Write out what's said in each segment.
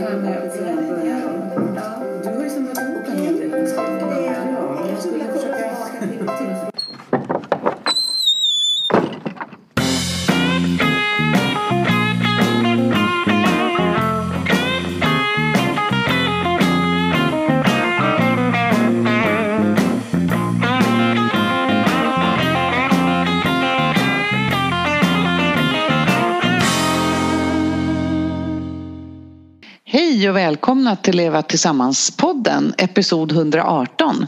Du har ju samlat ihop en hel del. Ja, jag skulle försöka... välkomna till Leva Tillsammans-podden, episod 118.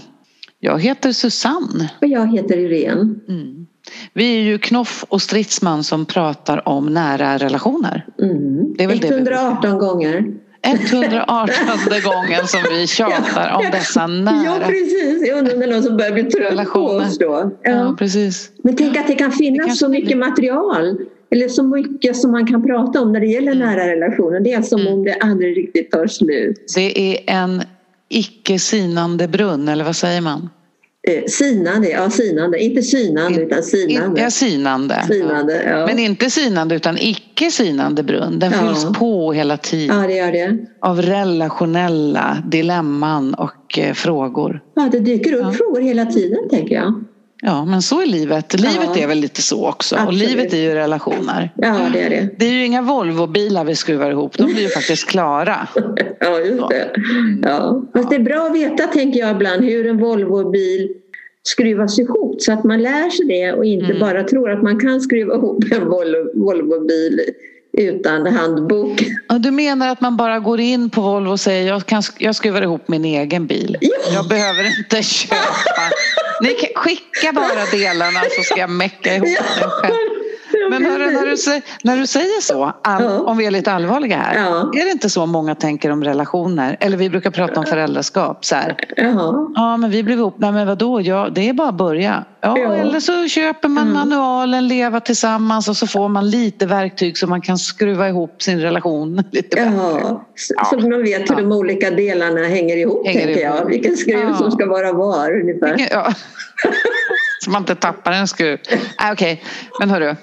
Jag heter Susanne. Och jag heter Irene. Mm. Vi är ju Knoff och Stridsman som pratar om nära relationer. Mm. Det är väl det vi- 118 gånger. 118 gången som vi tjatar om dessa Ja, nära precis. Jag undrar om det är någon som börjar bli trött på oss då. Ja, Ja. precis. Men tänk att det kan Det finnas kanske så mycket material. Eller så mycket som man kan prata om när det gäller Mm. nära relationer. Det är som Mm. om det aldrig riktigt tar slut. Det är en icke sinande brunn, eller vad säger man? Eh, sinande, ja sinande. Inte synande utan sinande. Ja, sinande. Sinande, ja. Men inte sinande utan icke sinande brunn. Den fylls på hela tiden. Ja, det gör det. av relationella dilemman och eh, frågor. Ja, det dyker upp frågor hela tiden tänker jag. Ja, men så är livet. Livet Ja. är väl lite så också. Och Absolut. livet är ju relationer. Ja, det är det. Det är ju inga Volvo-bilar vi skruvar ihop. De blir ju faktiskt klara. Ja, just det. Mm. Ja. Fast det är bra att veta, tänker jag ibland, hur en Volvobil skruvas ihop så att man lär sig det och inte Mm. bara tror att man kan skruva ihop en Volvo, Volvobil utan handbok. Och du menar att man bara går in på Volvo och säger jag, kan, jag skruvar ihop min egen bil. Ja. Jag behöver inte köpa. Ni kan skicka bara delarna så ska jag mecka ihop den själv. Men hörru, när, du, när du säger så, all, Ja. om vi är lite allvarliga här. Ja. Är det inte så många tänker om relationer? Eller vi brukar prata om föräldraskap. Så här. Jaha. Ja men vi blev ihop, nej men vadå, ja, det är bara att börja. Ja, Ja. Eller så köper man Mm. manualen Leva tillsammans och så får man lite verktyg så man kan skruva ihop sin relation lite bättre. Så, man vet hur de olika delarna hänger ihop, Hänger tänker ihop. jag. Vilken skruv Ja. som ska vara var ungefär. Ja. så man inte tappar en skruv. Nej, Okej, men hörru.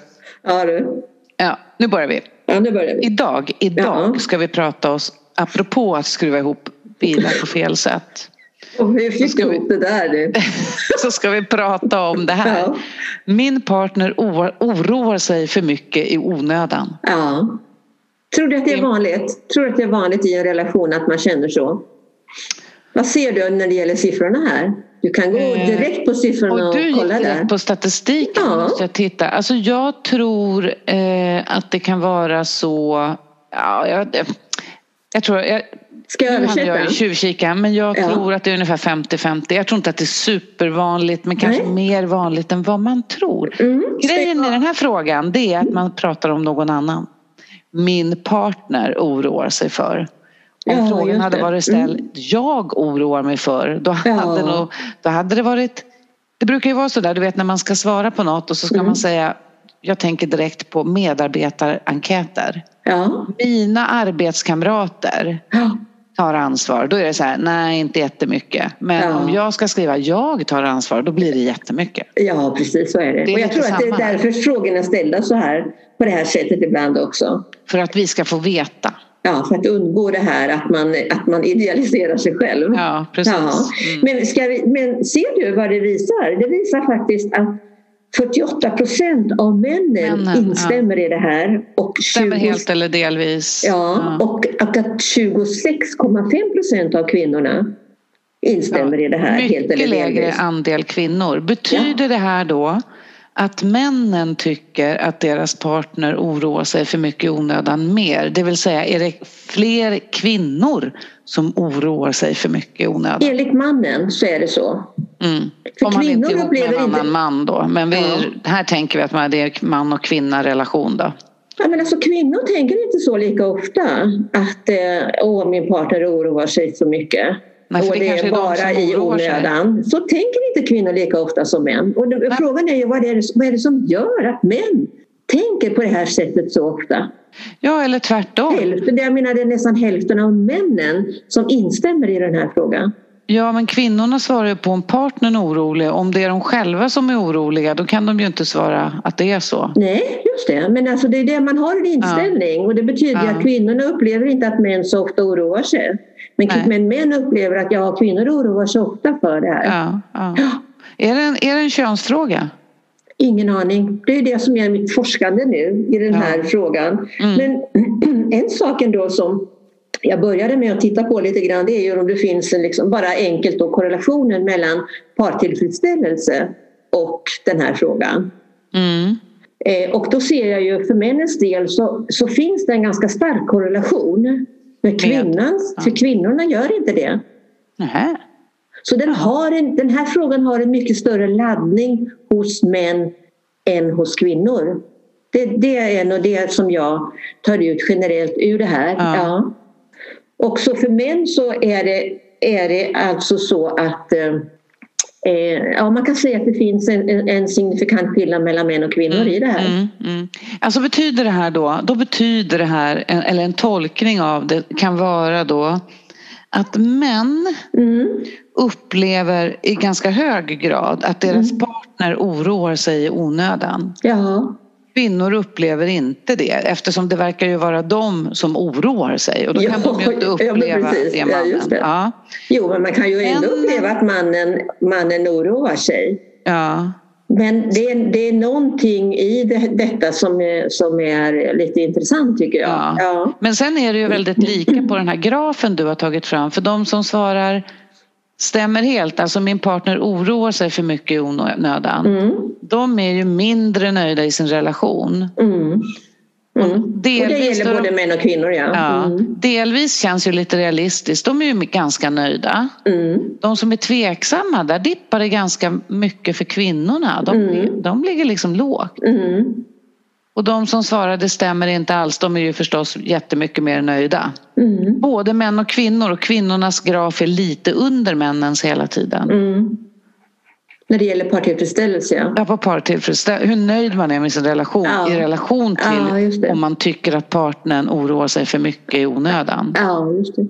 Ja, du. Ja, nu börjar vi. Ja, nu börjar vi. Idag, idag Ja. ska vi prata oss, apropå att skruva ihop bilar på fel sätt. Och hur fick du vi- ihop det där du? Så ska vi prata om det här. Ja. Min partner oroar sig för mycket i onödan. Ja. Tror du att det är vanligt? Tror du att det är vanligt i en relation att man känner så? Vad ser du när det gäller siffrorna här? Du kan gå Eh, direkt på siffrorna och, Och du gick kolla där. direkt på statistiken. Ja. Måste jag titta. Alltså jag tror eh, att det kan vara så... Ja, jag, jag tror... Jag, Ska jag nu hade översätta? jag ju tjuvkika men jag Ja. tror att det är ungefär 50-50. Jag tror inte att det är supervanligt men kanske Nej. mer vanligt än vad man tror. Mm. Grejen med den här frågan det är att man pratar om någon annan. Min partner oroar sig för. Om Ja, frågan hade varit ställd, jag oroar mig för, då hade, Ja. nog, då hade det varit... Det brukar ju vara så där, du vet när man ska svara på något och så ska Mm. man säga, jag tänker direkt på medarbetarenkäter. Ja. Mina arbetskamrater Ja. tar ansvar, då är det så här, nej inte jättemycket. Men om jag ska skriva jag tar ansvar, då blir det jättemycket. ja, precis så är det. Det är och jag tror att det är här. därför frågorna är ställda så här på det här sättet ibland också. För att vi ska få veta. Ja, för att undgå det här att man, att man idealiserar sig själv. Ja, precis. Ja. Mm. Men, ska vi, men ser du vad det visar? Det visar faktiskt att 48 procent av männen, Männen, instämmer i det här. Och Stämmer 20, helt eller delvis. ja, Och, och att 26,5 procent av kvinnorna instämmer i det här. helt Mycket eller lägre delvis. andel kvinnor. Betyder det här då att männen tycker att deras partner oroar sig för mycket i onödan mer? Det vill säga, är det fler kvinnor som oroar sig för mycket i onödan? Enligt mannen så är det så. Mm. För Om man inte är ihop med en annan inte- man då. Men vi, Ja. här tänker vi att det är man och kvinna relation då. Ja, men alltså, kvinnor tänker inte så lika ofta att eh, åh, min partner oroar sig så mycket. Nej, och det det är de bara som i onödan. Så tänker inte kvinnor lika ofta som män. Och Nej. frågan är ju vad är, det, vad är det som gör att män tänker på det här sättet så ofta? Ja, eller tvärtom. Hälften, jag menar det är nästan hälften av männen som instämmer i den här frågan. Ja, men kvinnorna svarar ju på om partnern är orolig. Om det är de själva som är oroliga då kan de ju inte svara att det är så. Nej, just det. Men alltså det är det man har en inställning och det betyder Ja. att kvinnorna upplever inte att män så ofta oroar sig. Men, Nej. men män upplever att ja, kvinnor oroar sig ofta för det här. Ja, ja. Är, det en, är det en könsfråga? Ingen aning. Det är det som är mitt forskande nu i den Ja. här frågan. Mm. Men en sak ändå som jag började med att titta på lite grann det är ju om det finns en liksom bara enkelt då korrelationen mellan partillfredsställelse och den här frågan. Mm. Eh, och då ser jag ju för männens del så, så finns det en ganska stark korrelation. Men kvinnans, ja. för kvinnorna gör inte det. Nähä. Så den, har en, den här frågan har en mycket större laddning hos män än hos kvinnor. Det, det är nog det som jag tar ut generellt ur det här. Ja. Ja. Också för män så är det, är det alltså så att eh, ja, man kan säga att det finns en, en, signifikant skillnad mellan män och kvinnor i det här. Mm, mm. Alltså betyder det här då, då betyder det här, en- eller en tolkning av det kan vara då att män Mm. upplever i ganska hög grad att deras partner oroar sig i onödan. Ja, Kvinnor upplever inte det eftersom det verkar ju vara de som oroar sig och då kan Ja, de ju inte ja, uppleva precis. det Ja, mannen. just det. Ja, jo men man kan ju ändå Men- uppleva att mannen, mannen oroar sig. ja. Men det är, det är någonting i det, detta som är, som är lite intressant tycker jag. Ja. Ja. Men sen är det ju väldigt lika på den här grafen du har tagit fram. För de som svarar stämmer helt, alltså min partner oroar sig för mycket i onödan. Mm, De är ju mindre nöjda i sin relation. mm, mm. Och det Delvis gäller både män och kvinnor ja. Ja, Mm, delvis känns ju lite realistiskt. De är ju ganska nöjda. mm, De som är tveksamma, där dippar det ganska mycket för kvinnorna. De, Mm. de ligger liksom lågt. Och de som svarar det stämmer inte alls, de är ju förstås jättemycket mer nöjda. mm, Både män och kvinnor och kvinnornas graf är lite under männens hela tiden. mm. När det gäller partillfredsställelse ja. Ja, på partillfredsställelse, hur nöjd man är med sin relation Ja. i relation till Ja, om man tycker att partnern oroar sig för mycket i onödan. Ja, just det.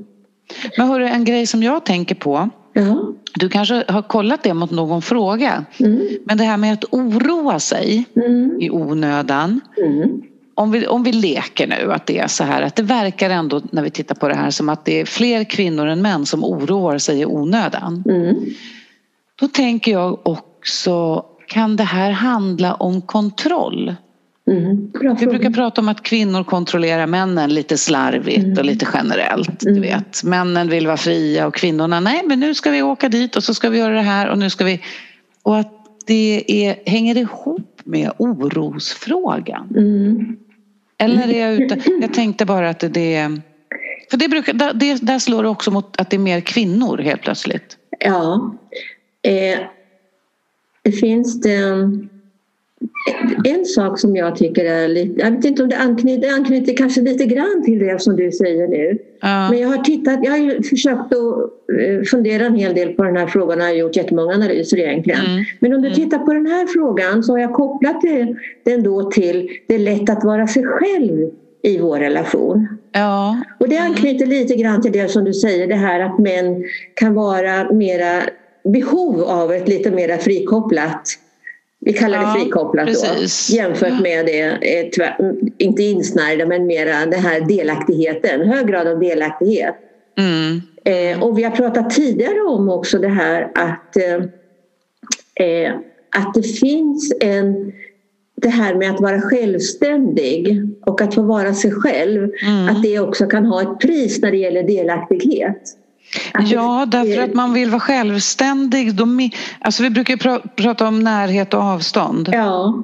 Men hörru, en grej som jag tänker på, Ja. du kanske har kollat det mot någon fråga, Mm, men det här med att oroa sig mm, i onödan. mm, Om vi, om vi leker nu att det är så här att det verkar ändå när vi tittar på det här som att det är fler kvinnor än män som oroar sig i onödan. mm. Då tänker jag också, kan det här handla om kontroll? Mm. Vi brukar prata om att kvinnor kontrollerar männen lite slarvigt och lite generellt. Du Mm. vet. Männen vill vara fria och kvinnorna, nej men nu ska vi åka dit och så ska vi göra det här och nu ska vi... Och att det är, hänger ihop med orosfrågan. Mm. Eller är jag ute? Jag tänkte bara att det är... För det brukar, där- det, där slår det också mot att det är mer kvinnor helt plötsligt. Ja. Eh, det finns det en, en sak som jag tycker är lite... Jag vet inte om det anknyter, det anknyter kanske lite grann till det som du säger nu. Ja. Men jag har tittat, jag har försökt att eh, fundera en hel del på den här frågan och har gjort jättemånga analyser egentligen. Mm. Men om du tittar på den här frågan så har jag kopplat det, den då till det är lätt att vara sig själv i vår relation. ja. Och det anknyter lite grann till det som du säger, det här att män kan vara mera behov av ett lite mera frikopplat vi kallar det Ja, frikopplat precis. då jämfört med det, eh, tvär, inte insnärjda men mera den här delaktigheten, hög grad av delaktighet. Mm. Eh, och vi har pratat tidigare om också det här att, eh, eh, att det finns en det här med att vara självständig och att få vara sig själv, Mm. att det också kan ha ett pris när det gäller delaktighet. Ja, därför att man vill vara självständig. Alltså vi brukar pra- prata om närhet och avstånd. Ja,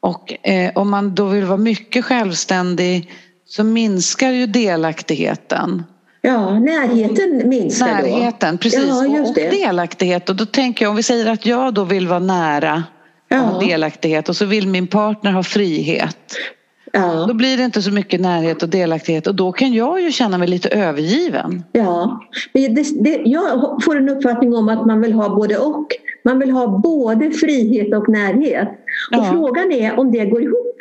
Och eh, om man då vill vara mycket självständig så minskar ju delaktigheten. ja, närheten minskar då. Närheten, precis. Ja, och, och delaktighet. Och då tänker jag, om vi säger att jag då vill vara nära och Ja. ha delaktighet och så vill min partner ha frihet. Då Ja, blir det inte så mycket närhet och delaktighet och då kan jag ju känna mig lite övergiven. ja. Det, det, jag får en uppfattning om att man vill ha både och. Man vill ha både frihet och närhet. Och Ja. frågan är om det går ihop.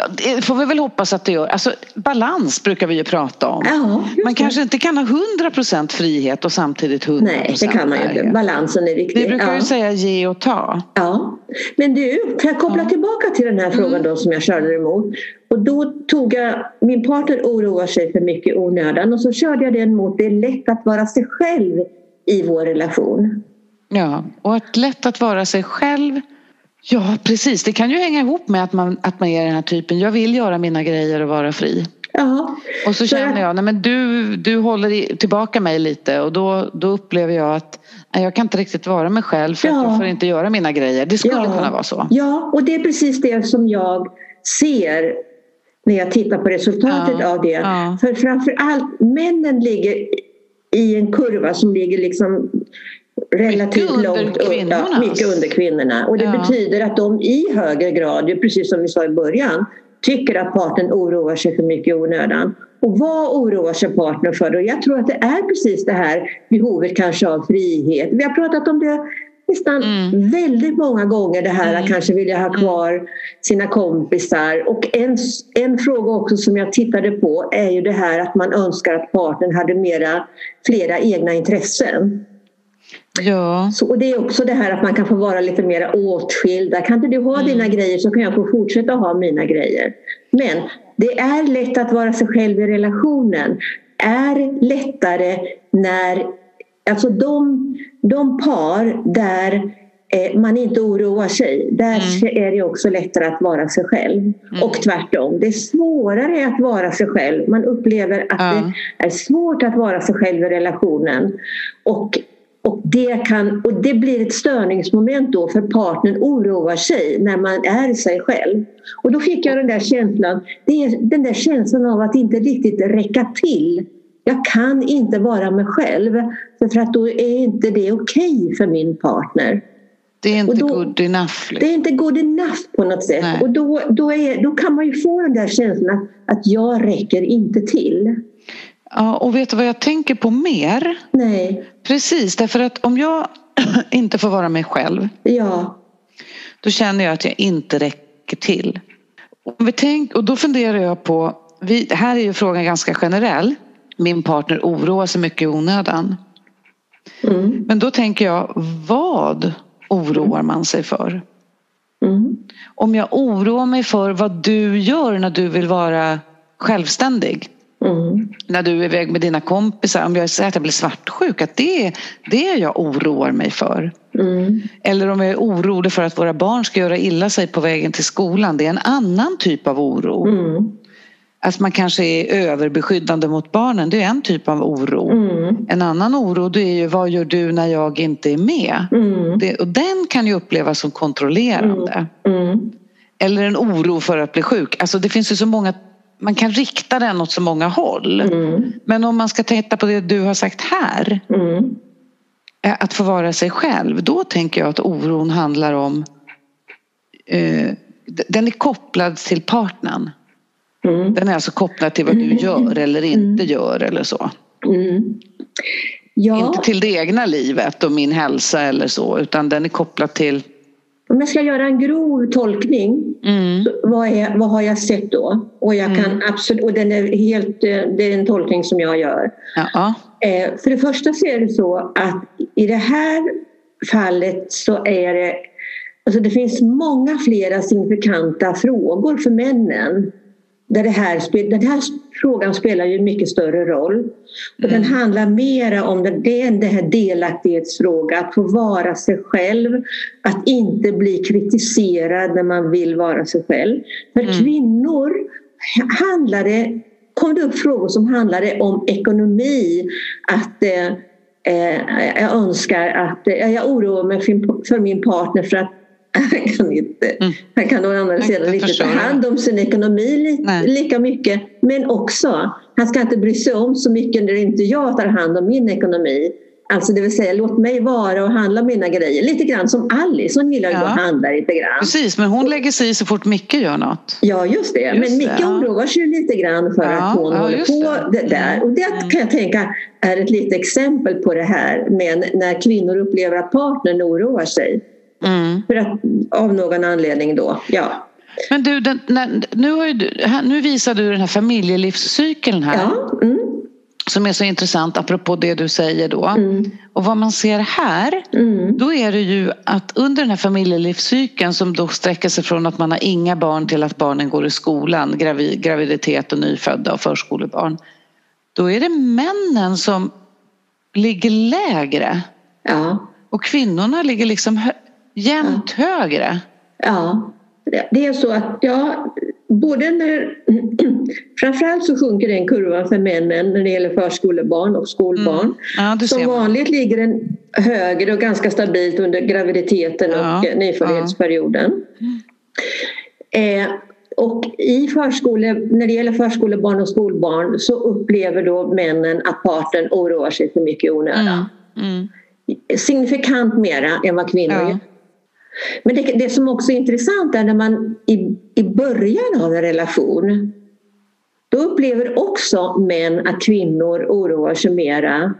Ja, det får vi väl hoppas att det gör. Alltså, balans brukar vi ju prata om. Ja, Man kanske inte kan ha 100% frihet och samtidigt 100% Nej, det kan man inte. Balansen är viktig. Vi brukar ja. ju säga ge och ta. Ja, men du, kan jag koppla tillbaka till den här frågan Mm. då som jag körde emot? Och då tog jag, min partner oroar sig för mycket i onödan och så körde jag den mot det är lätt att vara sig själv i vår relation. Ja, och att lätt att vara sig själv. Ja, precis. Det kan ju hänga ihop med att man, att man är den här typen. Jag vill göra mina grejer och vara fri. Ja, Och så känner att- jag, nej men du, du håller tillbaka mig lite och då, då upplever jag att nej, jag kan inte riktigt vara mig själv för att Ja. jag får inte göra mina grejer. Det skulle Ja. kunna vara så. Ja, och det är precis det som jag ser när jag tittar på resultatet Ja, av det. ja. För framför allt männen ligger i en kurva som ligger liksom relativt Mycket långt upp- Ja, mycket under kvinnorna. Och det Ja. betyder att de i högre grad, precis som vi sa i början, tycker att partnern oroar sig för mycket i onödan. Och vad oroar sig partnern för? Och jag tror att det är precis det här behovet kanske av frihet. Vi har pratat om det nästan Mm. väldigt många gånger det här Mm. att kanske vilja ha kvar sina kompisar. Och en, en fråga också som jag tittade på är ju det här att man önskar att partnern hade mera, flera egna intressen. Ja, Så, och det är också det här att man kan få vara lite mer åtskilda. Kan inte du ha dina grejer så kan jag få fortsätta ha mina grejer. Men det är lätt att vara sig själv i relationen. Är lättare när, alltså de, de par där eh, man inte oroar sig, där är det också lättare att vara sig själv. Och tvärtom, det är svårare att vara sig själv. Man upplever att Ja. det är svårt att vara sig själv i relationen. Och och det, kan, och det blir ett störningsmoment då för partnern oroar sig när man är sig själv. Och då fick jag den där känslan, det den där känslan av att inte riktigt räcka till. Jag kan inte vara mig själv för att då är inte det okej för min partner. det är inte då- good enough. Det Liksom. är inte good enough på något sätt. Nej. Och då, då, är, då kan man ju få den där känslan att, att jag räcker inte till. Ja, och vet du vad jag tänker på mer? Nej, Precis, därför att om jag inte får vara mig själv ja, då känner jag att jag inte räcker till. Om vi tänk, och då funderar jag på, vi, här är ju frågan ganska generell. Min partner oroar sig mycket i onödan. mm, Men då tänker jag, vad oroar man sig för? mm, Om jag oroar mig för vad du gör när du vill vara självständig. Mm, När du är iväg med dina kompisar. Om jag säger att jag blir svartsjuk. Att det är det jag oroar mig för. mm, Eller om jag är orolig för att våra barn ska göra illa sig på vägen till skolan. Det är en annan typ av oro. mm, Att man kanske är överbeskyddande mot barnen. Det är en typ av oro. mm, En annan oro det är ju vad gör du när jag inte är med? mm. Det, och den kan ju upplevas som kontrollerande. Mm, Eller en oro för att bli sjuk. Alltså det finns ju så många man kan rikta den åt så många håll. mm, Men om man ska titta på det du har sagt här. mm, eh, Att få vara sig själv. Då tänker jag att oron handlar om eh, Den är kopplad till partnern. mm, Den är alltså kopplad till vad du gör eller inte gör eller så. mm. Ja, Inte till det egna livet och min hälsa eller så utan den är kopplad till om jag ska göra en grov tolkning, mm, vad, är, vad har jag sett då? Och, jag kan absolut, och den är helt, eh, det är en tolkning som jag gör. ja, Eh, för det första så är det så att i det här fallet så är det Alltså det finns många flera signifikanta frågor för männen. Där det här, den här frågan spelar ju en mycket större roll. Och Den handlar mera om är den här delaktighetsfrågan, att få vara sig själv. Att inte bli kritiserad när man vill vara sig själv. För kvinnor handlar det, kom det upp frågor som handlade om ekonomi. Att eh, eh, jag önskar att, jag oroar mig för min partner för att han kan inte, Mm. han kan sidan inte förstår ta hand om sin ekonomi li, lika mycket. Men också, han ska inte bry sig om så mycket när inte jag tar hand om min ekonomi. Alltså det vill säga, låt mig vara och handla mina grejer. Lite grann som Alice, hon gillar ju Ja. att handla lite grann. precis men hon lägger sig i så fort Micke gör något. Ja, just det. Just Men det, Micke ja. oroar sig lite grann för Ja, att hon ja, håller på det. det där. Och det Mm. kan jag tänka är ett litet exempel på det här. Men när kvinnor upplever att partnern oroar sig. Mm. För att, av någon anledning då. Ja. Men du, den, när, nu, har du, nu visar du den här familjelivscykeln här. Ja, mm. Som är så intressant apropå det du säger då. Mm. Och vad man ser här, Mm. då är det ju att under den här familjelivscykeln som då sträcker sig från att man har inga barn till att barnen går i skolan, gravid, graviditet och nyfödda och förskolebarn. Då är det männen som ligger lägre ja. och kvinnorna ligger liksom hö, jämnt högre. Ja, det- är så att ja, både när framförallt så sjunker den kurvan för männen när det gäller förskolebarn och skolbarn. Mm. Ja, Som vanligt ligger den högre och ganska stabilt under graviditeten Ja, och nyföddhetsperioden. Eh, och i förskole, när det gäller förskolebarn och skolbarn så upplever då männen att parten oroar sig för mycket i onödan. Mm. Mm. Signifikant mera än vad kvinnor Ja. gör. Men det, det som också är intressant är när man i, i början av en relation då upplever också män att kvinnor oroar sig mera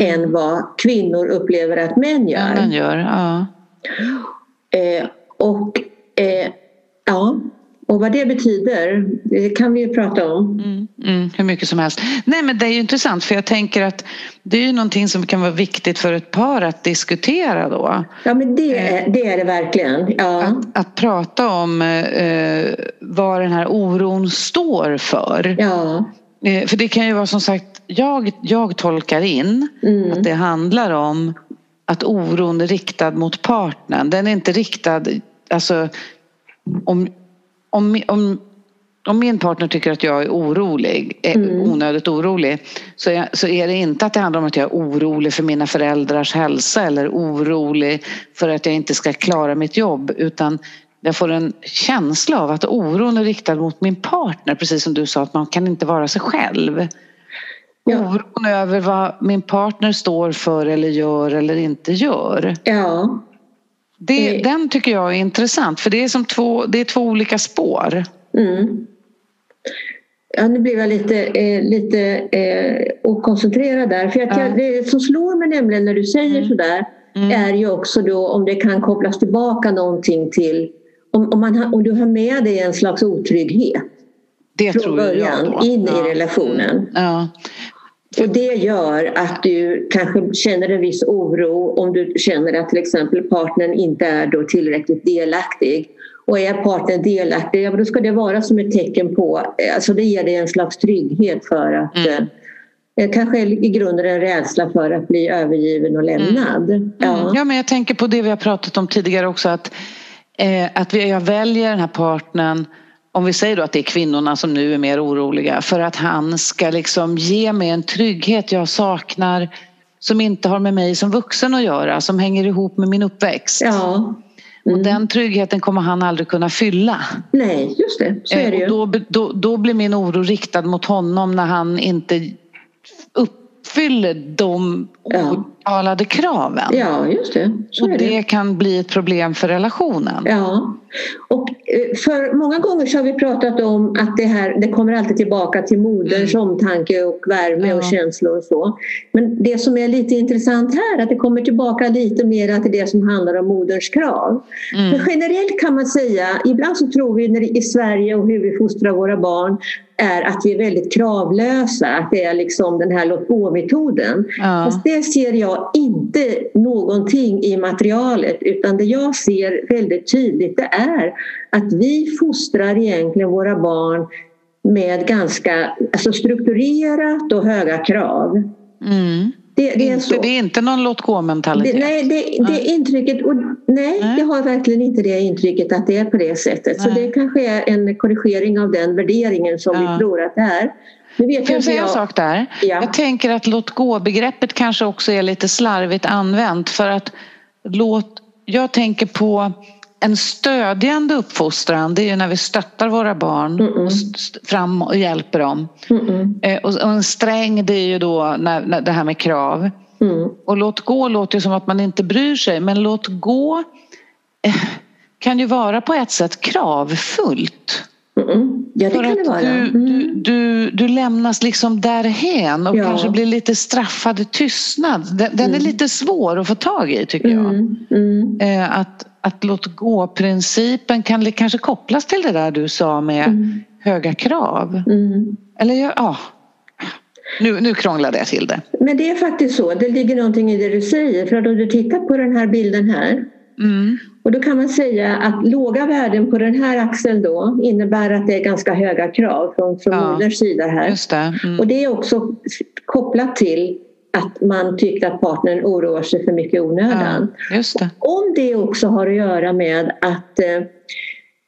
än vad kvinnor upplever att män Ja, gör. den gör. Ja. Eh, och eh, ja, och vad det betyder det kan vi ju prata om. Mm, mm, hur mycket som helst. Nej men det är ju intressant för jag tänker att det är ju någonting som kan vara viktigt för ett par att diskutera då. Ja men det är det, är det verkligen. Ja. Att, att prata om eh, vad den här oron står för. Ja. Eh, för det kan ju vara som sagt, jag, jag tolkar in Mm. att det handlar om att oron är riktad mot partnern. Den är inte riktad, alltså om, om, om, om min partner tycker att jag är orolig, är Mm. onödigt orolig så är, så är det inte att det handlar om att jag är orolig för mina föräldrars hälsa eller orolig för att jag inte ska klara mitt jobb utan jag får en känsla av att oron är riktad mot min partner precis som du sa att man kan inte vara sig själv. Ja. Oron över vad min partner står för eller gör eller inte gör. ja. Det, Eh. Den tycker jag är intressant för det är som två, det är två olika spår. Mm. Ja, nu blev jag lite, eh, lite eh, okoncentrerad där. För att Ja. jag, det som slår mig nämligen när du säger Mm. sådär Mm. är ju också då om det kan kopplas tillbaka någonting till om, om, man har, om du har med dig en slags otrygghet Det från tror jag början då. in ja. i relationen. Ja. Och det gör att du kanske känner en viss oro om du känner att till exempel partnern inte är då tillräckligt delaktig. Och är partnern delaktig, ja, då ska det vara som ett tecken på, alltså det ger dig en slags trygghet för att Mm. eh, kanske i grunden en rädsla för att bli övergiven och lämnad. Mm. Ja. ja men jag tänker på det vi har pratat om tidigare också att, eh, att jag väljer den här partnern om vi säger då att det är kvinnorna som nu är mer oroliga för att han ska liksom ge mig en trygghet jag saknar som inte har med mig som vuxen att göra, som hänger ihop med min uppväxt. ja. Och Mm. den tryggheten kommer han aldrig kunna fylla. Nej, just det. Så är det Eh, ju. och då, då, då blir min oro riktad mot honom när han inte uppfyller de Ja. outtalade kraven. Ja, just det. Så och det. det kan bli ett problem för relationen. Ja, och eh, för många gånger så har vi pratat om att det här det kommer alltid tillbaka till moderns omtanke och värme Ja. och känslor och så. Men det som är lite intressant här är att det kommer tillbaka lite mer till det som handlar om moderns krav. Mm. Men generellt kan man säga, ibland så tror vi i Sverige och hur vi fostrar våra barn är att vi är väldigt kravlösa, att det är liksom den här låt gå-metoden. Ja. Fast det ser jag inte någonting i materialet utan det jag ser väldigt tydligt det är att vi fostrar egentligen våra barn med ganska alltså strukturerat och höga krav. Mm. Det, det är Inte, så. det är inte någon låt gå Det, mentalitet. nej, det, det intrycket, och nej, Nej. jag har verkligen inte det intrycket att det är på det sättet. Så Nej. det kanske är en korrigering av den värderingen som Ja. vi tror att det är. Nu vet Får jag säga en sak där? Ja. Jag tänker att låt gå-begreppet kanske också är lite slarvigt använt för att låt, jag tänker på en stödjande uppfostran, det är ju när vi stöttar våra barn Mm-mm. och st- fram och hjälper dem. Mm-mm. Eh, Och och en sträng det är ju då när, när det här med krav. Mm. Och låt gå låter ju som att man inte bryr sig men låt gå eh, kan ju vara på ett sätt kravfullt. Mm-mm. Ja, För att du, Mm. du, du, du lämnas liksom därhen och Ja. kanske blir lite straffad i tystnad. Den, den är Mm. lite svår att få tag i tycker jag. Mm. Mm. Eh, Att, att låt gå-principen kan kanske kopplas till det där du sa med mm. höga krav. Mm. Eller ja, nu, nu krånglade jag till det. Men det är faktiskt så, det ligger någonting i det du säger. För att om du tittar på den här bilden här mm. Och då kan man säga att låga värden på den här axeln då innebär att det är ganska höga krav från, från ja, moderns sida här. Det. Mm. Och det är också kopplat till att man tyckte att partnern oroar sig för mycket onödan. Ja, det. Om det också har att göra med att eh,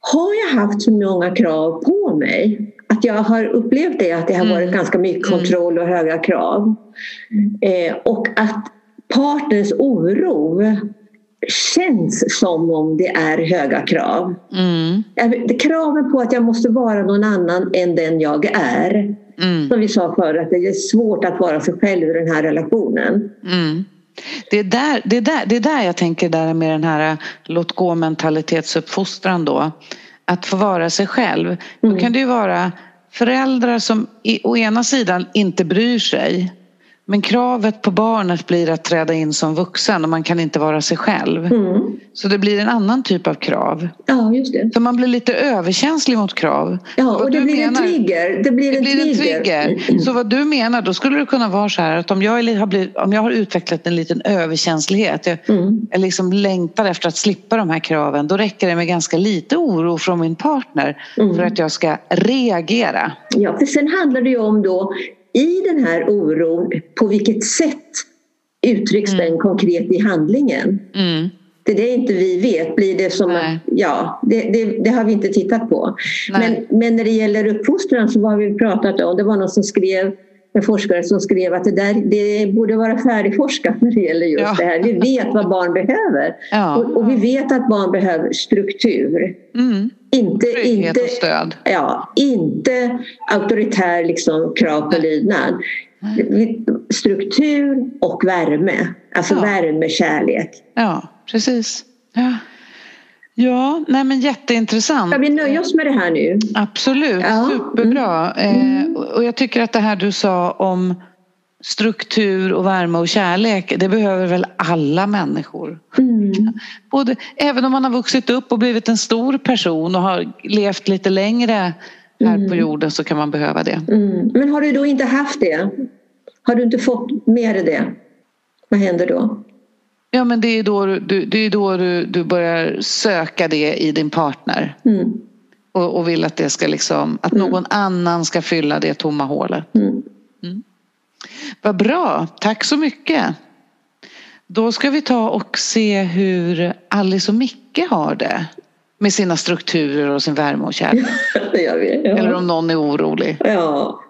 har jag haft så många krav på mig att jag har upplevt det att det har varit mm. ganska mycket mm. kontroll och höga krav. Eh, och att partners oro känns som om det är höga krav. Mm. Kraven på att jag måste vara någon annan än den jag är. Mm. Som vi sa förut, att det är svårt att vara sig själv i den här relationen. Mm. Det är, där, det, är där, det är där jag tänker där med den här låt gå mentalitetsuppfostran då. Att få vara sig själv. Mm. Då kan det ju vara föräldrar som å ena sidan inte bryr sig men kravet på barnet blir att träda in som vuxen och man kan inte vara sig själv. Mm. Så det blir en annan typ av krav. Ja, just det. Så man blir lite överkänslig mot krav. Ja, och det blir, menar, en trigger. det blir, det en, blir trigger. en trigger. Mm. Så vad du menar, då skulle det kunna vara så här att om jag, har, blivit, om jag har utvecklat en liten överkänslighet, jag, mm. jag liksom längtar efter att slippa de här kraven, då räcker det med ganska lite oro från min partner mm. för att jag ska reagera. Ja, för sen handlar det ju om då i den här oron, på vilket sätt uttrycks mm. den konkret i handlingen? Mm. Det är det inte vi vet. Blir det som att, ja, det, det, det, har vi inte tittat på. Men, men när det gäller uppfostran så har vi pratat om, det var någon som skrev en forskare som skrev att det, där, det borde vara färdigforskat när det gäller just ja. det här. Vi vet vad barn behöver. Ja. Och, och, vi vet att barn behöver struktur. Mm. Inte, inte, och stöd. Ja, inte auktoritär liksom, krav på lydnad. Struktur och värme. Alltså ja. värme, kärlek. Ja, precis. Ja. Ja, nej men jätteintressant. Ska vi nöja oss med det här nu? Absolut, ja. superbra. Mm. Eh, och jag tycker att det här du sa om struktur och värme och kärlek, det behöver väl alla människor. Mm. Både, även om man har vuxit upp och blivit en stor person och har levt lite längre här mm. på jorden så kan man behöva det. Mm. Men har du då inte haft det? Har du inte fått med det? Vad händer då? Ja men det är då, du, det är då du, du börjar söka det i din partner. Mm. Och, och, vill att det ska liksom, att mm. någon annan ska fylla det tomma hålet. Mm. Mm. Vad bra, tack så mycket. Då ska vi ta och se hur Alice och Micke har det. Med sina strukturer och sin värme och kärlek. ja. Eller om någon är orolig. Ja.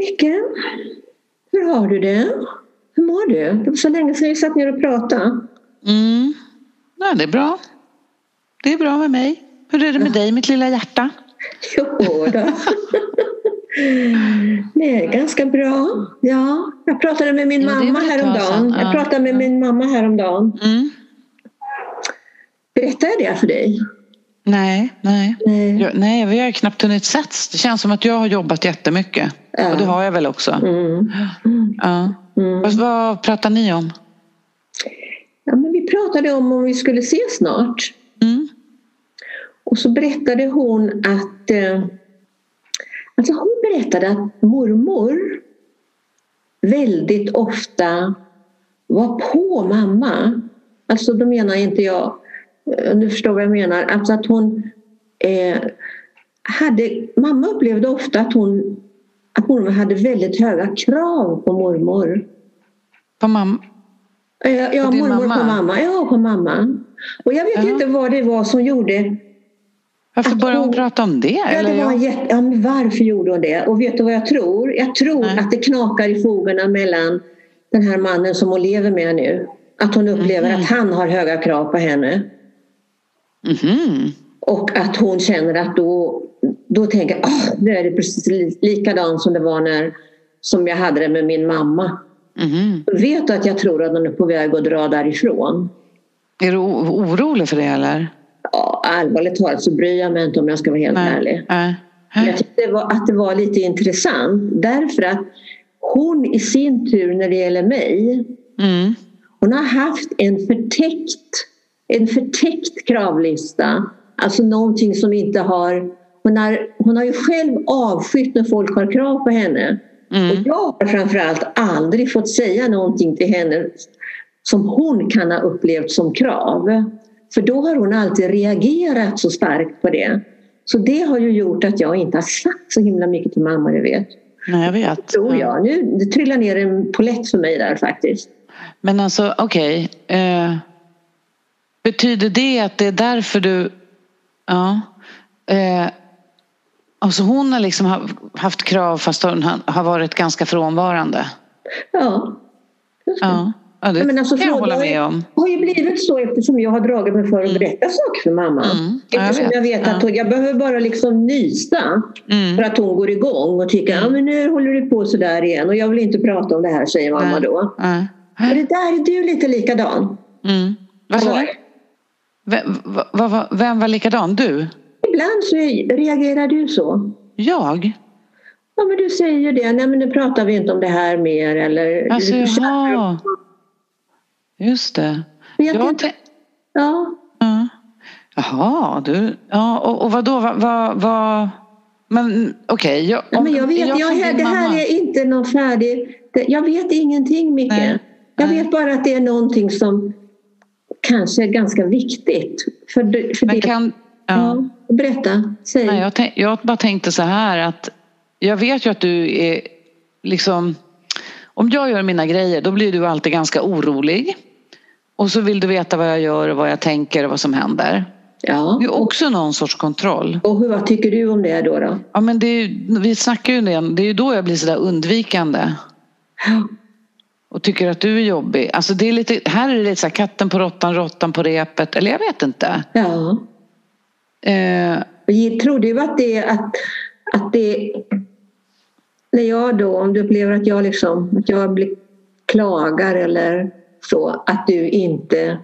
Micke. Hur har du det? Hur mår du? Det var så länge sedan vi satt ner och pratade. Mm. Ja, det är bra. Det är bra med mig. Hur är det med ja. dig, mitt lilla hjärta? Jo då. Det är ganska bra. Ja, jag pratade med min ja, mamma häromdagen. Ja. Jag pratade med min mamma häromdagen. Mm. Berättade jag det för dig? Nej, nej. Nej. Jag, nej, vi har knappt hunnit setts. Det känns som att jag har jobbat jättemycket. Ja. Och det har jag väl också. Mm. Ja. Mm. Vad, vad pratar ni om? Ja, men vi pratade om om vi skulle ses snart. Mm. Och så berättade hon att eh, alltså hon berättade att mormor väldigt ofta var på mamma. Alltså då menar inte jag du förstår vad jag menar, alltså att hon eh, hade, mamma upplevde ofta att hon att mormor hade väldigt höga krav på mormor. På mamma? Ja, ja på mormor mamma? på mamma. Ja, på mamma. Och jag vet ja. inte vad det var som gjorde varför började hon, hon prata om det? Ja, eller det var jätte, ja, men varför gjorde hon det? Och vet du vad jag tror? Jag tror Nej. att det knakar i fogarna mellan den här mannen som hon lever med nu. Att hon upplever mm. att han har höga krav på henne. Mm. Och att hon känner att då, då tänker jag, oh, nu är det precis likadant som det var när som jag hade det med min mamma. Mm. Vet du att jag tror att hon är på väg att dra därifrån? Är du orolig för det eller? Ja, allvarligt talat så bryr jag mig inte om jag ska vara helt Nej. ärlig. Nej. Jag tyckte det var, att det var lite intressant därför att hon i sin tur när det gäller mig Mm. hon har haft en förtäckt, en förtäckt kravlista. Alltså någonting som inte har... Hon har, hon har ju själv avskytt när folk har krav på henne. Mm. Och jag har framförallt aldrig fått säga någonting till henne som hon kan ha upplevt som krav. För då har hon alltid reagerat så starkt på det. Så det har ju gjort att jag inte har sagt så himla mycket till mamma, du vet. Nej, jag vet. Tror jag. Nu det trillar ner en polett för mig där faktiskt. Men alltså okej. Eh, betyder det att det är därför du... Ja. Eh, alltså hon har liksom ha- haft krav fast hon har- varit ganska frånvarande. Ja. Ja, ja det Ja, men alltså, kan jag hålla med om. Det har ju blivit så eftersom jag har dragit mig för att berätta saker för mamma. Mm. Ja, jag vet. jag vet att hon, jag behöver bara liksom nysta Mm. för att hon går igång och tycker Mm. men nu håller du på sådär igen och jag vill inte prata om det här säger mamma då. Och det där är du lite likadan. Mm. Vad sa du? Vem, va- va- va- vem var likadan? Du? Ibland så reagerar du så. Jag? Ja men du säger det, nej men nu pratar vi inte om det här mer eller Alltså jaha. Just det. Vet Jag inte. Ja, ja. Jaha, du. Ja, och, och vadå? Vad... vad, vad... Men okej. jag, Ja, men jag vet, jag, din det här mamma- är inte någon färdig... det- Jag vet ingenting Micke. Nej, Jag vet bara att det är någonting som kanske är ganska viktigt. För, det- för Men det. kan... Ja. Ja, berätta, säg. Nej, jag, tänk, jag bara tänkte så här att jag vet ju att du är liksom om jag gör mina grejer då blir du alltid ganska orolig. Och så vill du veta vad jag gör och vad jag tänker och vad som händer. Ja. Det är också någon sorts kontroll. Och hur, vad tycker du om det då? då? Ja, men det är, vi snackar ju om det, det är ju då jag blir sådär undvikande. Och tycker att du är jobbig. Alltså det är lite, här är det lite så här katten på råttan, råttan på repet. Eller jag vet inte. Ja. Eh, Och Tror du att det att, att det när jag då, om du upplever att jag liksom, att jag blir, klagar eller så, att du inte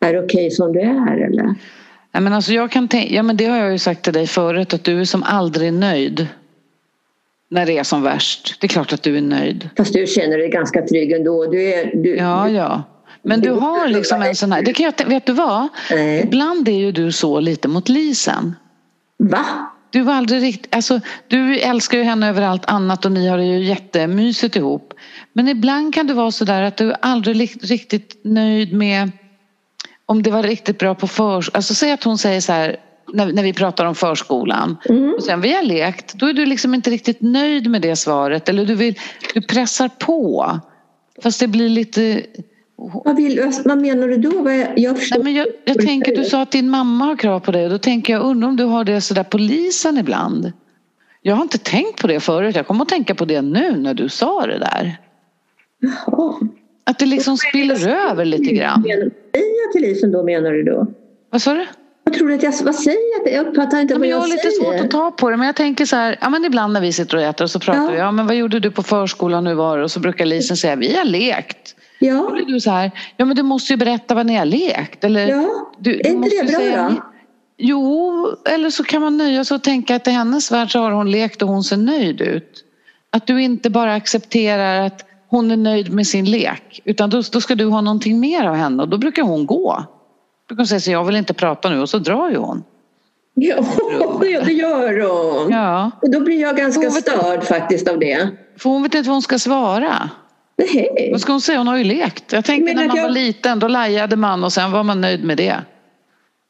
är okej som du är eller? Ja, men alltså jag kan tänka, ja men det har jag ju sagt till dig förut att du är som aldrig nöjd. När det är som värst. Det är klart att du är nöjd. Fast du känner dig ganska trygg ändå. Du är, du, Ja, ja. Men du har liksom en sån här, det kan jag, vet du vad? Nej. Ibland är ju du så lite mot Lisen. Va? Du var aldrig riktigt, alltså du älskar ju henne över allt annat och ni har det ju jättemysigt ihop. Men ibland kan det vara så där att du aldrig riktigt nöjd med om det var riktigt bra på förskolan. Alltså säg att hon säger så här när, när vi pratar om förskolan Mm. och sen vi har lekt, då är du liksom inte riktigt nöjd med det svaret eller du, vill, du pressar på. Fast det blir lite... Vad, vill, vad, menar du då? Jag, förstår Nej, men jag, jag tänker, du sa att din mamma har krav på dig och då tänker jag, undrar om du har det sådär polisen ibland? Jag har inte tänkt på det förut, jag kommer att tänka på det nu när du sa det där. Jaha. Att det liksom spiller över lite grann. Säger jag till Lisen då menar du då? Vad sa du? Vad tror du att jag, vad säger jag? Jag uppfattar inte Ja, vad men jag jag, har lite säger. svårt att ta på det men jag tänker så här, ja men ibland när vi sitter och äter och så pratar Ja. vi, ja men vad gjorde du på förskolan nu var det? Och så brukar Lisen säga, vi har lekt. Då Ja, blir du så här, ja men du måste ju berätta vad ni har lekt. Eller, ja. du, är inte det bra säga- då? Jo, eller så kan man nöja sig och tänka att i hennes värld så har hon lekt och hon ser nöjd ut. Att du inte bara accepterar att hon är nöjd med sin lek utan då, då ska du ha någonting mer av henne och då brukar hon gå. Kan hon säga så jag vill inte prata nu och så drar ju hon. Ja, det gör hon. Ja, Och då blir jag ganska vet störd faktiskt av det. för hon vet inte vad hon ska svara. Nej. Vad ska hon säga? Hon har ju lekt. Jag tänkte när man jag- var liten då lajade man och sen var man nöjd med det.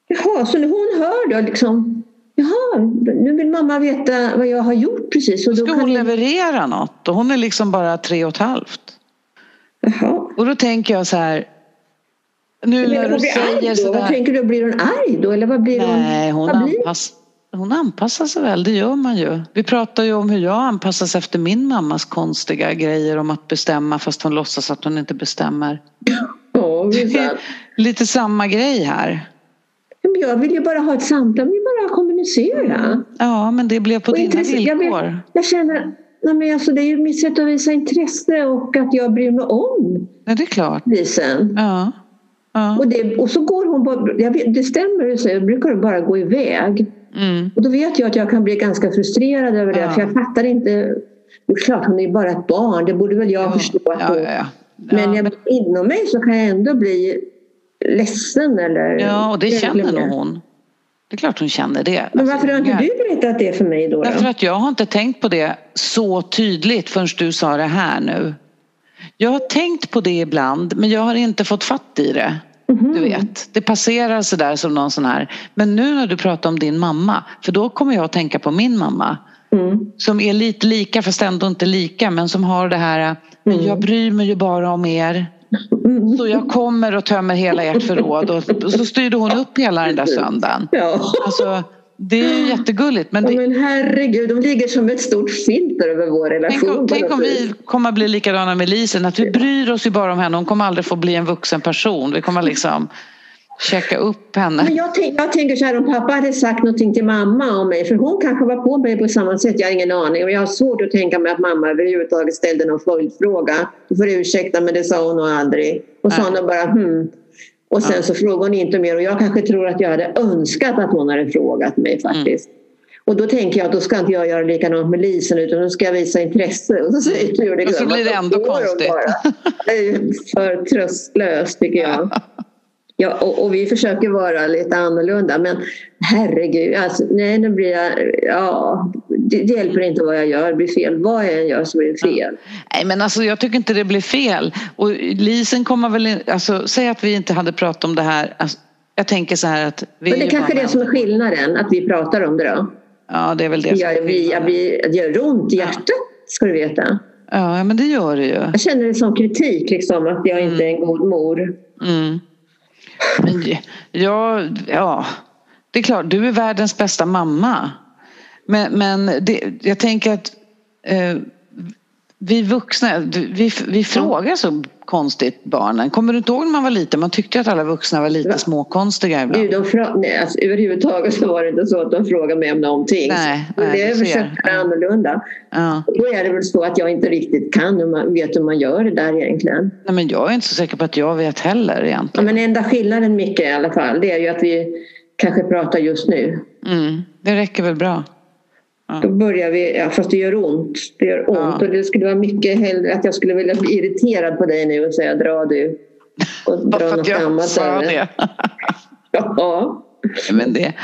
Jaha, så när hon hör då liksom Jaha, nu vill mamma veta vad jag har gjort precis. Och då Ska hon jag- leverera något och hon är liksom bara tre och ett halvt. Jaha. Och då tänker jag så här. Nu när hon du säger sådär. Vad tänker du? Blir hon arg då? Eller vad blir hon? Nej, hon, vad blir... anpass, hon anpassar sig väl, det gör man ju. Vi pratar ju om hur jag anpassas efter min mammas konstiga grejer om att bestämma fast hon låtsas att hon inte bestämmer. Ja. Lite samma grej här. Men jag vill ju bara ha ett samtal, jag vill bara kommunicera. Ja, men det blev på Och dina intresse- jag, villkor. jag känner, nej men alltså det är ju mitt sätt att visa intresse och att jag bryr mig om Ja, det är klart. Lisen. Ja. Ja. Och, det, och så går hon bara, vet, det stämmer du säger, brukar hon bara gå iväg. Mm. Och då vet jag att jag kan bli ganska frustrerad över det. Ja. För jag fattar inte. Det är klart, hon är bara ett barn. Det borde väl jag Ja, förstå. Men jag, inom mig så kan jag ändå bli ledsen. Eller, Ja, och det känner nog hon. Det är klart hon känner det. Men Alltså, varför har inte du berättat det för mig då? Därför att jag har inte tänkt på det så tydligt förrän du sa det här nu. Jag har tänkt på det ibland men jag har inte fått fatt i det. Mhm. Du vet, det passerar sådär som någon sån här. Men nu när du pratar om din mamma, för då kommer jag att tänka på min mamma. Mm. Som är lite lika fast ändå inte lika men som har det här, men jag bryr mig ju bara om er. Mm. Så jag kommer och tömmer hela ert förråd och så styrde hon upp hela den där söndagen. Ja. Alltså, det är ju jättegulligt men Ja, det, men herregud, de ligger som ett stort filter över vår relation. Tänk om, tänk om vi kommer att bli likadana med Lisen, att vi bryr oss ju bara om henne. Hon kommer aldrig få bli en vuxen person. Vi kommer liksom checka upp henne. Men jag, tänk, jag tänker så här, om pappa hade sagt någonting till mamma om mig, för hon kanske var på mig på samma sätt, jag har ingen aning. Och jag har svårt att tänka mig att mamma överhuvudtaget ställde någon följdfråga. Du får ursäkta men det sa hon nog aldrig. Och sa Nej. hon bara hmm. Och sen så frågade hon inte mer och jag kanske tror att jag hade önskat att hon hade frågat mig faktiskt. Och då tänker jag att då ska inte jag göra likadant med Lisen utan då ska jag visa intresse. Och så säger du det Och så blir det ändå konstigt. Det är för tröstlöst tycker jag. Ja, och, och vi försöker vara lite annorlunda men herregud, alltså, nej nu blir jag, ja, det, det hjälper inte vad jag gör, det blir fel. Vad jag än gör så blir det fel. Nej men alltså jag tycker inte det blir fel. Och Lisen kommer väl, in- alltså säg att vi inte hade pratat om det här. Alltså, jag tänker så här att vi Men det är är kanske bara det som är skillnaden, att vi pratar om det då. Ja det är väl det är gör, vi, jag blir, det gör ont i hjärtat, ska du veta. Ja men det gör det ju. Jag känner det som kritik, liksom, att jag inte är en god mor. Mm. Ja, ja, det är klart, du är världens bästa mamma. Men, men det, jag tänker att eh, vi vuxna, vi, vi frågar så konstigt barnen. Kommer du inte ihåg när man var liten? Man tyckte att alla vuxna var lite Ja. småkonstiga ibland. De fra- nej, alltså, överhuvudtaget så var det inte så att de frågade mig om någonting. Nej, Men nej, det är du ser. köpt annorlunda. Ja. Då är det väl så att jag inte riktigt kan hur man vet hur man gör det där egentligen. Nej, men jag är inte så säker på att jag vet heller Ja, egentligen. men enda skillnaden mycket i alla fall det är ju att vi kanske pratar just nu. Mm, det räcker väl bra. Då börjar vi, ja, fast det gör ont. Det gör ont Ja. och det skulle vara mycket hellre att jag skulle vilja bli irriterad på dig nu och säga dra du. Och dra något jag annat sa det. Ja. Men, det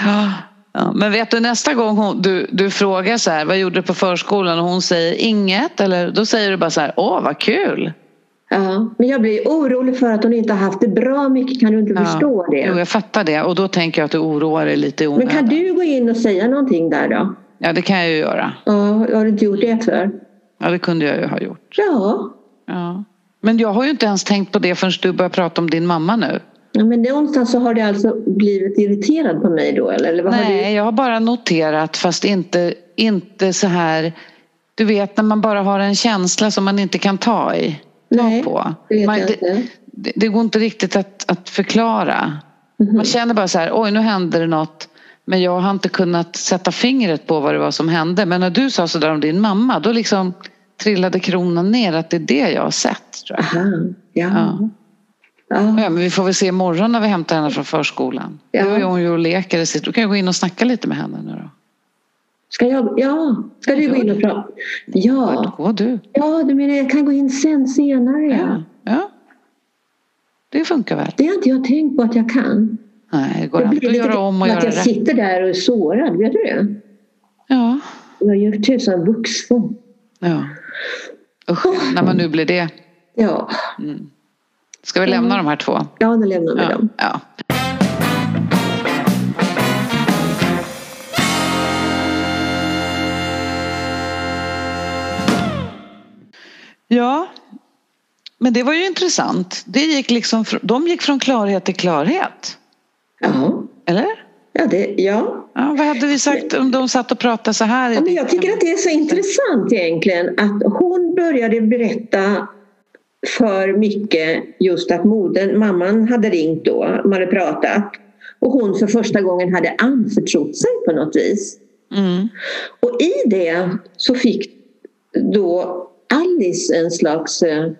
ja, men vet du nästa gång hon, du, du frågar så här, vad gjorde du på förskolan och hon säger inget eller då säger du bara så här, åh vad kul. ja. Men jag blir orolig för att hon inte har haft det bra mycket. Kan du inte Ja. förstå det? Jo, jag fattar det och då tänker jag att du oroar dig lite i Men onödan. kan du gå in och säga någonting där då? Ja det kan jag ju göra. Ja, har du inte gjort det för? Ja det kunde jag ju ha gjort. Ja. Ja. Men jag har ju inte ens tänkt på det förrän du börjar prata om din mamma nu. ja men någonstans så har du alltså blivit irriterad på mig då eller? eller vad Har du... Nej, jag har bara noterat fast inte, inte så här Du vet när man bara har en känsla som man inte kan ta i. Nej, på. det vet man, jag det, inte. det, det går inte riktigt att, att förklara. Mhm. Man känner bara så här, oj nu hände det något. Men jag har inte kunnat sätta fingret på vad det var som hände. Men när du sa sådär om din mamma då liksom trillade kronan ner att det är det jag har sett. Tror jag. Aha, ja. Ja. Ja. Men vi får väl se imorgon när vi hämtar henne från förskolan. Ja. Nu är hon ju och leker. Då kan jag gå in och snacka lite med henne nu då. Ska jag? Ja. Ska du gå in och prata? Ja. Gå du. Ja, du menar jag kan gå in sen senare ja. Ja. ja. Det funkar väl? Det har inte jag tänkt på att jag kan. Nej, det går Jag alltid att göra om och att göra jag rätt. sitter där och är sårad, vet du det? Ja. Jag gör tusan vuxen. ja. Usch, när man nu blir det. Ja, Ska vi lämna de här två? ja nu lämnar vi Ja. dem. ja. Ja, men det var ju intressant. Det gick liksom, de gick från klarhet till klarhet. Ja, Eller? ja, det, ja. Ja, vad hade vi sagt om de satt och pratade så här? Ja, men jag tycker att det är så intressant egentligen att hon började berätta för mycket just att modern, mamman hade ringt då, de hade pratat och hon för första gången hade anförtrott sig på något vis. Mm. Och i det så fick då Alice en slags eh,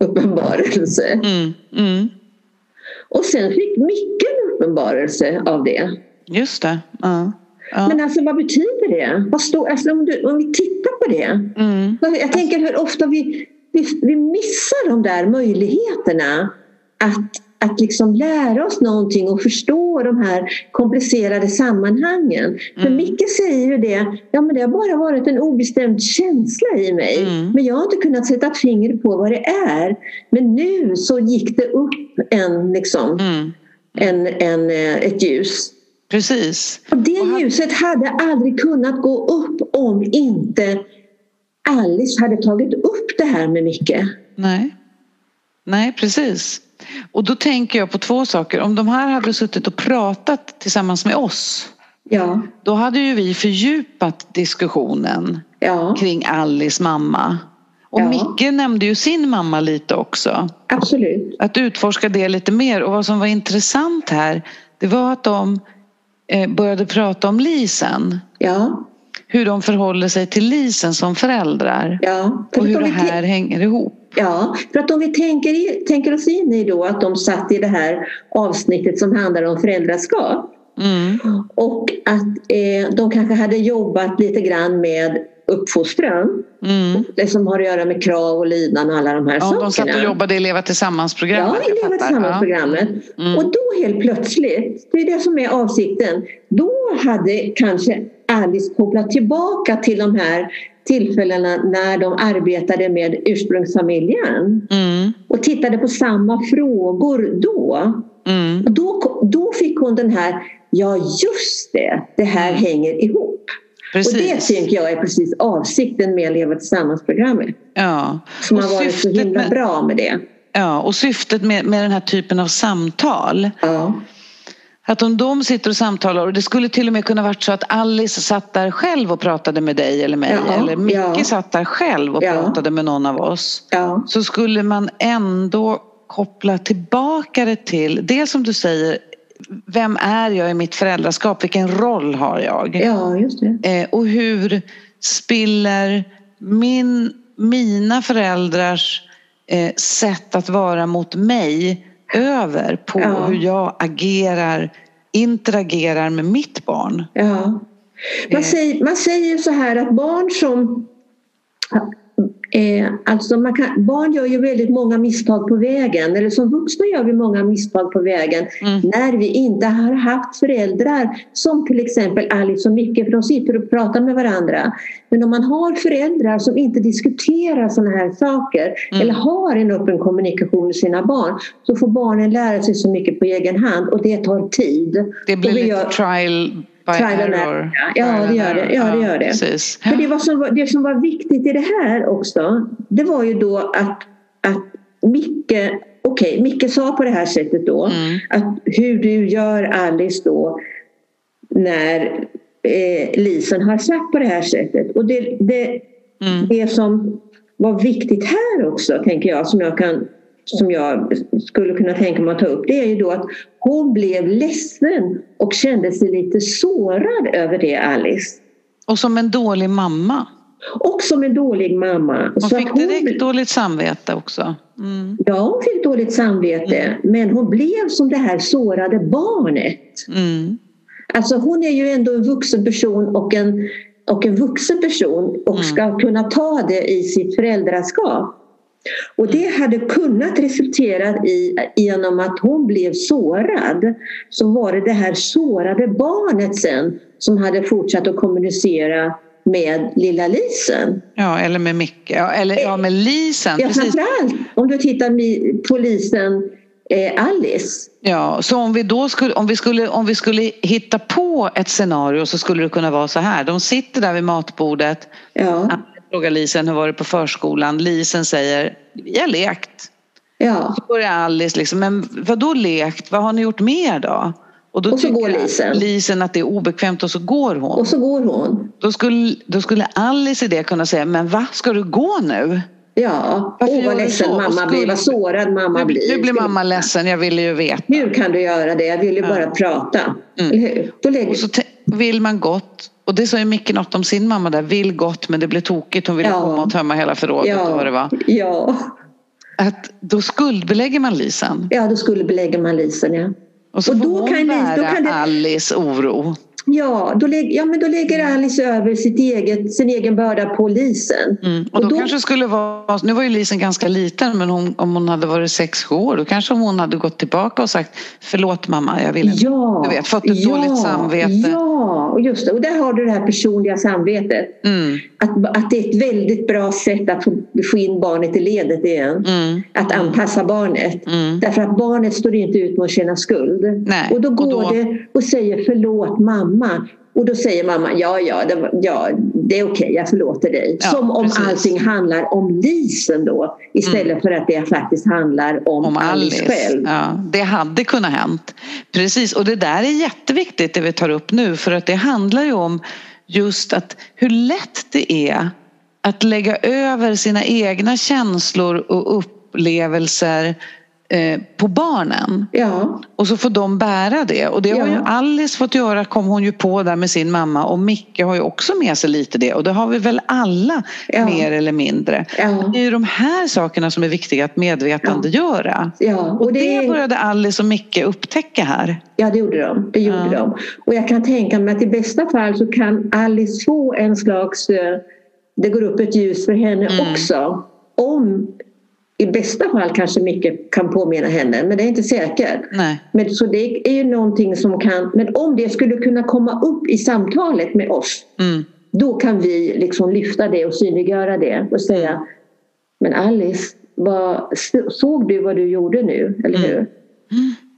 uppenbarelse Mm. Mm. och sen fick Micke uppenbarelse av det. Just det. Ja. Ja. Men alltså vad betyder det? Vad står, alltså, om, du, om vi tittar på det. Mm. Jag tänker hur ofta vi, vi, vi missar de där möjligheterna att att liksom lära oss någonting och förstå de här komplicerade sammanhangen. Mm. För Micke säger ju det, ja men det har bara varit en obestämd känsla i mig. Mm. Men jag har inte kunnat sätta fingret på vad det är. Men nu så gick det upp en, liksom, mm. En, en, eh, ett ljus. Precis. Och det och ljuset hade aldrig kunnat gå upp om inte Alice hade tagit upp det här med Micke. Nej, Nej precis. Och då tänker jag på två saker. Om de här hade suttit och pratat tillsammans med oss. Ja. Då hade ju vi fördjupat diskussionen ja. kring Alice mamma. Och ja. Micke nämnde ju sin mamma lite också. Absolut. Att utforska det lite mer. Och vad som var intressant här det var att de eh, började prata om Lisen. Ja. Hur de förhåller sig till Lisen som föräldrar. Ja. Och hur det här hänger ihop. Ja, för att om vi tänker, tänker oss in i då att de satt i det här avsnittet som handlar om föräldraskap. Mm. Och att eh, de kanske hade jobbat lite grann med uppfostran. Mm. Det som har att göra med krav och lydnad och alla de här ja, sakerna. De satt och jobbade i Leva tillsammans-programmet. Ja, i Leva tillsammans-programmet. Ja. Mm. Och då helt plötsligt, det är det som är avsikten, då hade kanske Alice kopplat tillbaka till de här tillfällena när de arbetade med ursprungsfamiljen mm. och tittade på samma frågor då. Mm. Och då, då fick hon den här, ja just det, det här mm. hänger ihop. Precis. Och det tänker jag är precis avsikten med Leva tillsammans-programmet. Ja. Som och har varit så himla med, bra med det. Ja, och syftet med, med den här typen av samtal ja. Att om de sitter och samtalar och det skulle till och med kunna varit så att Alice satt där själv och pratade med dig eller mig ja, eller Micke ja. satt där själv och ja. pratade med någon av oss. Ja. Så skulle man ändå koppla tillbaka det till, det som du säger, vem är jag i mitt föräldraskap? Vilken roll har jag? Ja, just det. Eh, och hur spiller min, mina föräldrars eh, sätt att vara mot mig över på ja. hur jag agerar, interagerar med mitt barn. Ja. Man, eh. säger, man säger så här att barn som Eh, alltså man kan, barn gör ju väldigt många misstag på vägen, eller som vuxna gör vi många misstag på vägen mm. när vi inte har haft föräldrar som till exempel Alice och Micke, för de sitter och pratar med varandra. Men om man har föräldrar som inte diskuterar sådana här saker mm. eller har en öppen kommunikation med sina barn så får barnen lära sig så mycket på egen hand och det tar tid. Det blir lite gör... trial Trial error. Ja, det gör det. Ja, det, gör det. Precis. För det, var som, det som var viktigt i det här också, det var ju då att, att Micke, okay, Micke sa på det här sättet då, mm. att hur du gör Alice då när eh, Lisen har sagt på det här sättet. Och det, det, mm. det som var viktigt här också, tänker jag, som jag kan som jag skulle kunna tänka mig att ta upp det är ju då att hon blev ledsen och kände sig lite sårad över det Alice. Och som en dålig mamma. Och som en dålig mamma. Hon Så fick hon... direkt dåligt samvete också. Mm. Ja, hon fick dåligt samvete. Mm. Men hon blev som det här sårade barnet. Mm. Alltså hon är ju ändå en vuxen person och en, och en vuxen person och mm. ska kunna ta det i sitt föräldraskap. Och det hade kunnat resultera i, genom att hon blev sårad, så var det det här sårade barnet sen som hade fortsatt att kommunicera med lilla Lisen. Ja, eller med Micke. Ja, eller ja, med Lisen. Ja, framförallt om du tittar på Lisen eh, Alice. Ja, så om vi då skulle, om vi skulle, om vi skulle hitta på ett scenario så skulle det kunna vara så här. De sitter där vid matbordet. Ja frågar Lisen hur var det på förskolan. Lisen säger vi har lekt. Ja. Så börjar Alice liksom, men vad då lekt? Vad har ni gjort mer då? Och, då och så går Lisen. Lisen att det är obekvämt och så går hon. Och så går hon. Då skulle, då skulle Alice i det kunna säga, men va, ska du gå nu? Ja, åh vad ledsen mamma skulle... blir, vad sårad mamma nu, blir. Nu blir mamma ledsen, jag ville ju veta. Hur kan du göra det? Jag vill ju ja. bara prata. Mm. Då lägger... Och så vill man gott och det sa ju Micke något om sin mamma där, vill gott men det blev tokigt. Hon ville ja. komma och tömma hela förrådet ja. och vad det var. Ja. Att då skuldbelägger man Lisen. Ja, då skuldbelägger man Lisen, ja. Och så och då kan bära då kan det... Alice oro. Ja, då, lägg, ja, men då lägger Alice över sitt eget, sin egen börda på Lisen. Mm. Och, då, och då kanske skulle vara, nu var ju Lisen ganska liten men hon, om hon hade varit sex sju år då kanske hon hade gått tillbaka och sagt förlåt mamma, jag vill inte. Ja, du vet, fått ett ja, dåligt samvete. Ja, och just det. Och där har du det här personliga samvetet. Mm. Att, att det är ett väldigt bra sätt att få in barnet i ledet igen. Mm. Att anpassa barnet. Mm. Därför att barnet står inte ut med att känna skuld. Nej. Och då går Och då- det och säger förlåt mamma. Och då säger mamma ja, ja, det, ja, det är okej, jag förlåter dig. Ja, Som om precis. allting handlar om Lisen då. Istället för att det faktiskt handlar om, om Alice, Alice. själv. Ja, det hade kunnat hänt. Precis, och det där är jätteviktigt det vi tar upp nu för att det handlar ju om just att hur lätt det är att lägga över sina egna känslor och upplevelser eh, på barnen. Ja, Och så får de bära det. Och det har Ja. ju Alice fått göra, kom hon ju på där med sin mamma. Och Micke har ju också med sig lite det. Och det har vi väl alla Ja. mer eller mindre. Det är ju de här sakerna som är viktiga att medvetandegöra. ja. Och det började Alice och Micke upptäcka här. Ja, det gjorde de. Det gjorde de. Och jag kan tänka mig att i bästa fall så kan Alice få en slags... eh, Det går upp ett ljus för henne Mm. också. Om i bästa fall kanske Micke kan påminna henne, men det är inte säkert. Nej. Men, så det är ju någonting som kan... Men om det skulle kunna komma upp i samtalet med oss Mm. då kan vi liksom lyfta det och synliggöra det och säga Men Alice, vad, såg du vad du gjorde nu? Eller hur?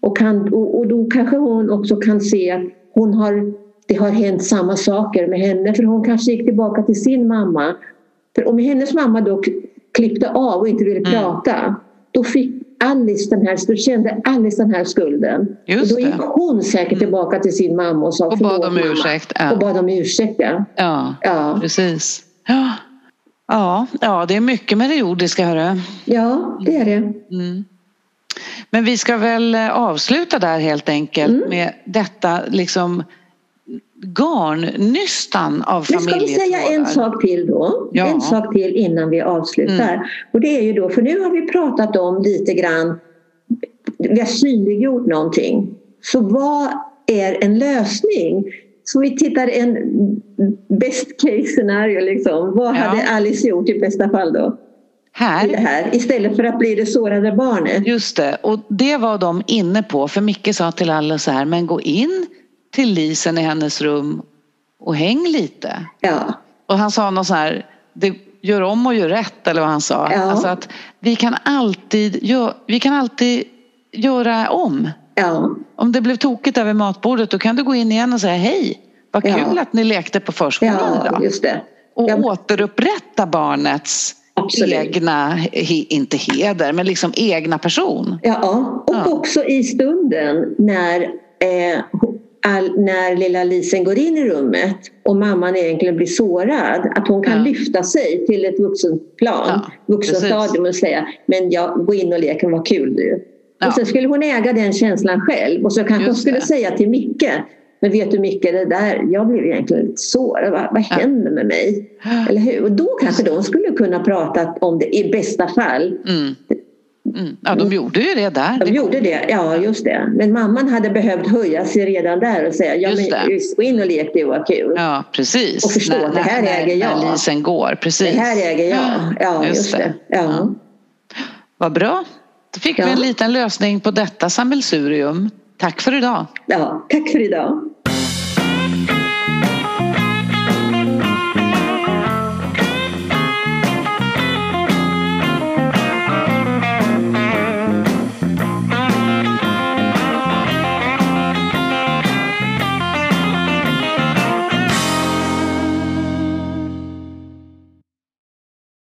Och, kan, och, och då kanske hon också kan se att hon har, det har hänt samma saker med henne för hon kanske gick tillbaka till sin mamma. För om hennes mamma då klippte av och inte ville prata då fick Alice den här, då kände Alice den här skulden. Just och då gick det. hon säkert tillbaka till sin mamma och sa Och bad "Förlåt, om mamma." ursäkt, ja. Och bad om ursäkt ja. Ja, Ja, precis. Ja. Ja, ja, det är mycket med det jordiska hörru. ja det är det. Mm. Men vi ska väl eh, avsluta där helt enkelt Mm. med detta liksom garnnystan av Men ska vi säga en familjetrådar. sak till då? Ja. En sak till innan vi avslutar. Mm. Och det är ju då, för nu har vi pratat om lite grann, vi har synliggjort någonting. Så vad är en lösning? Så vi tittar en best case scenario liksom. Vad Ja. hade Alice gjort i bästa fall då? I det Här, här, istället för att bli det sårade barnet. just det. Och det var de inne på. För Micke sa till alla så här, men gå in till Lisen i hennes rum och häng lite. Ja, Och han sa något så här, det, gör om och gör rätt eller vad han sa. Ja. Alltså att vi kan alltid, gö- vi kan alltid göra om. ja, Om det blev tokigt över matbordet då kan du gå in igen och säga hej. Vad Ja. kul att ni lekte på förskolan ja, idag. just det. Och Ja. återupprätta barnets Absolut. egna, he, inte heder, men liksom egna person. Ja, och Ja. också i stunden när, eh, all, när lilla Lisen går in i rummet och mamman egentligen blir sårad. Att hon kan Ja. lyfta sig till ett vuxenplan, Ja, vuxenstadium och säga men jag, gå in och lek, vad kul du. Ja. Och sen skulle hon äga den känslan själv och så kanske hon Just skulle det. säga till Micke men vet du Micke, det där, jag blev egentligen lite sårad. Vad, vad händer med mig? Eller hur? Och då kanske de skulle kunna prata om det i bästa fall. Mm. Mm. Ja, de gjorde ju det där. De gjorde det, ja just det. Men mamman hade behövt höja sig redan där och säga ja Just men det. just gå in och lek det var kul. Ja, precis. Och förstå att det här när, äger jag. När Lisen går, precis. Det här äger jag. Ja, just, det. Ja. Vad bra. Då fick Ja. vi en liten lösning på detta sammelsurium. Tack för idag. ja, tack för idag.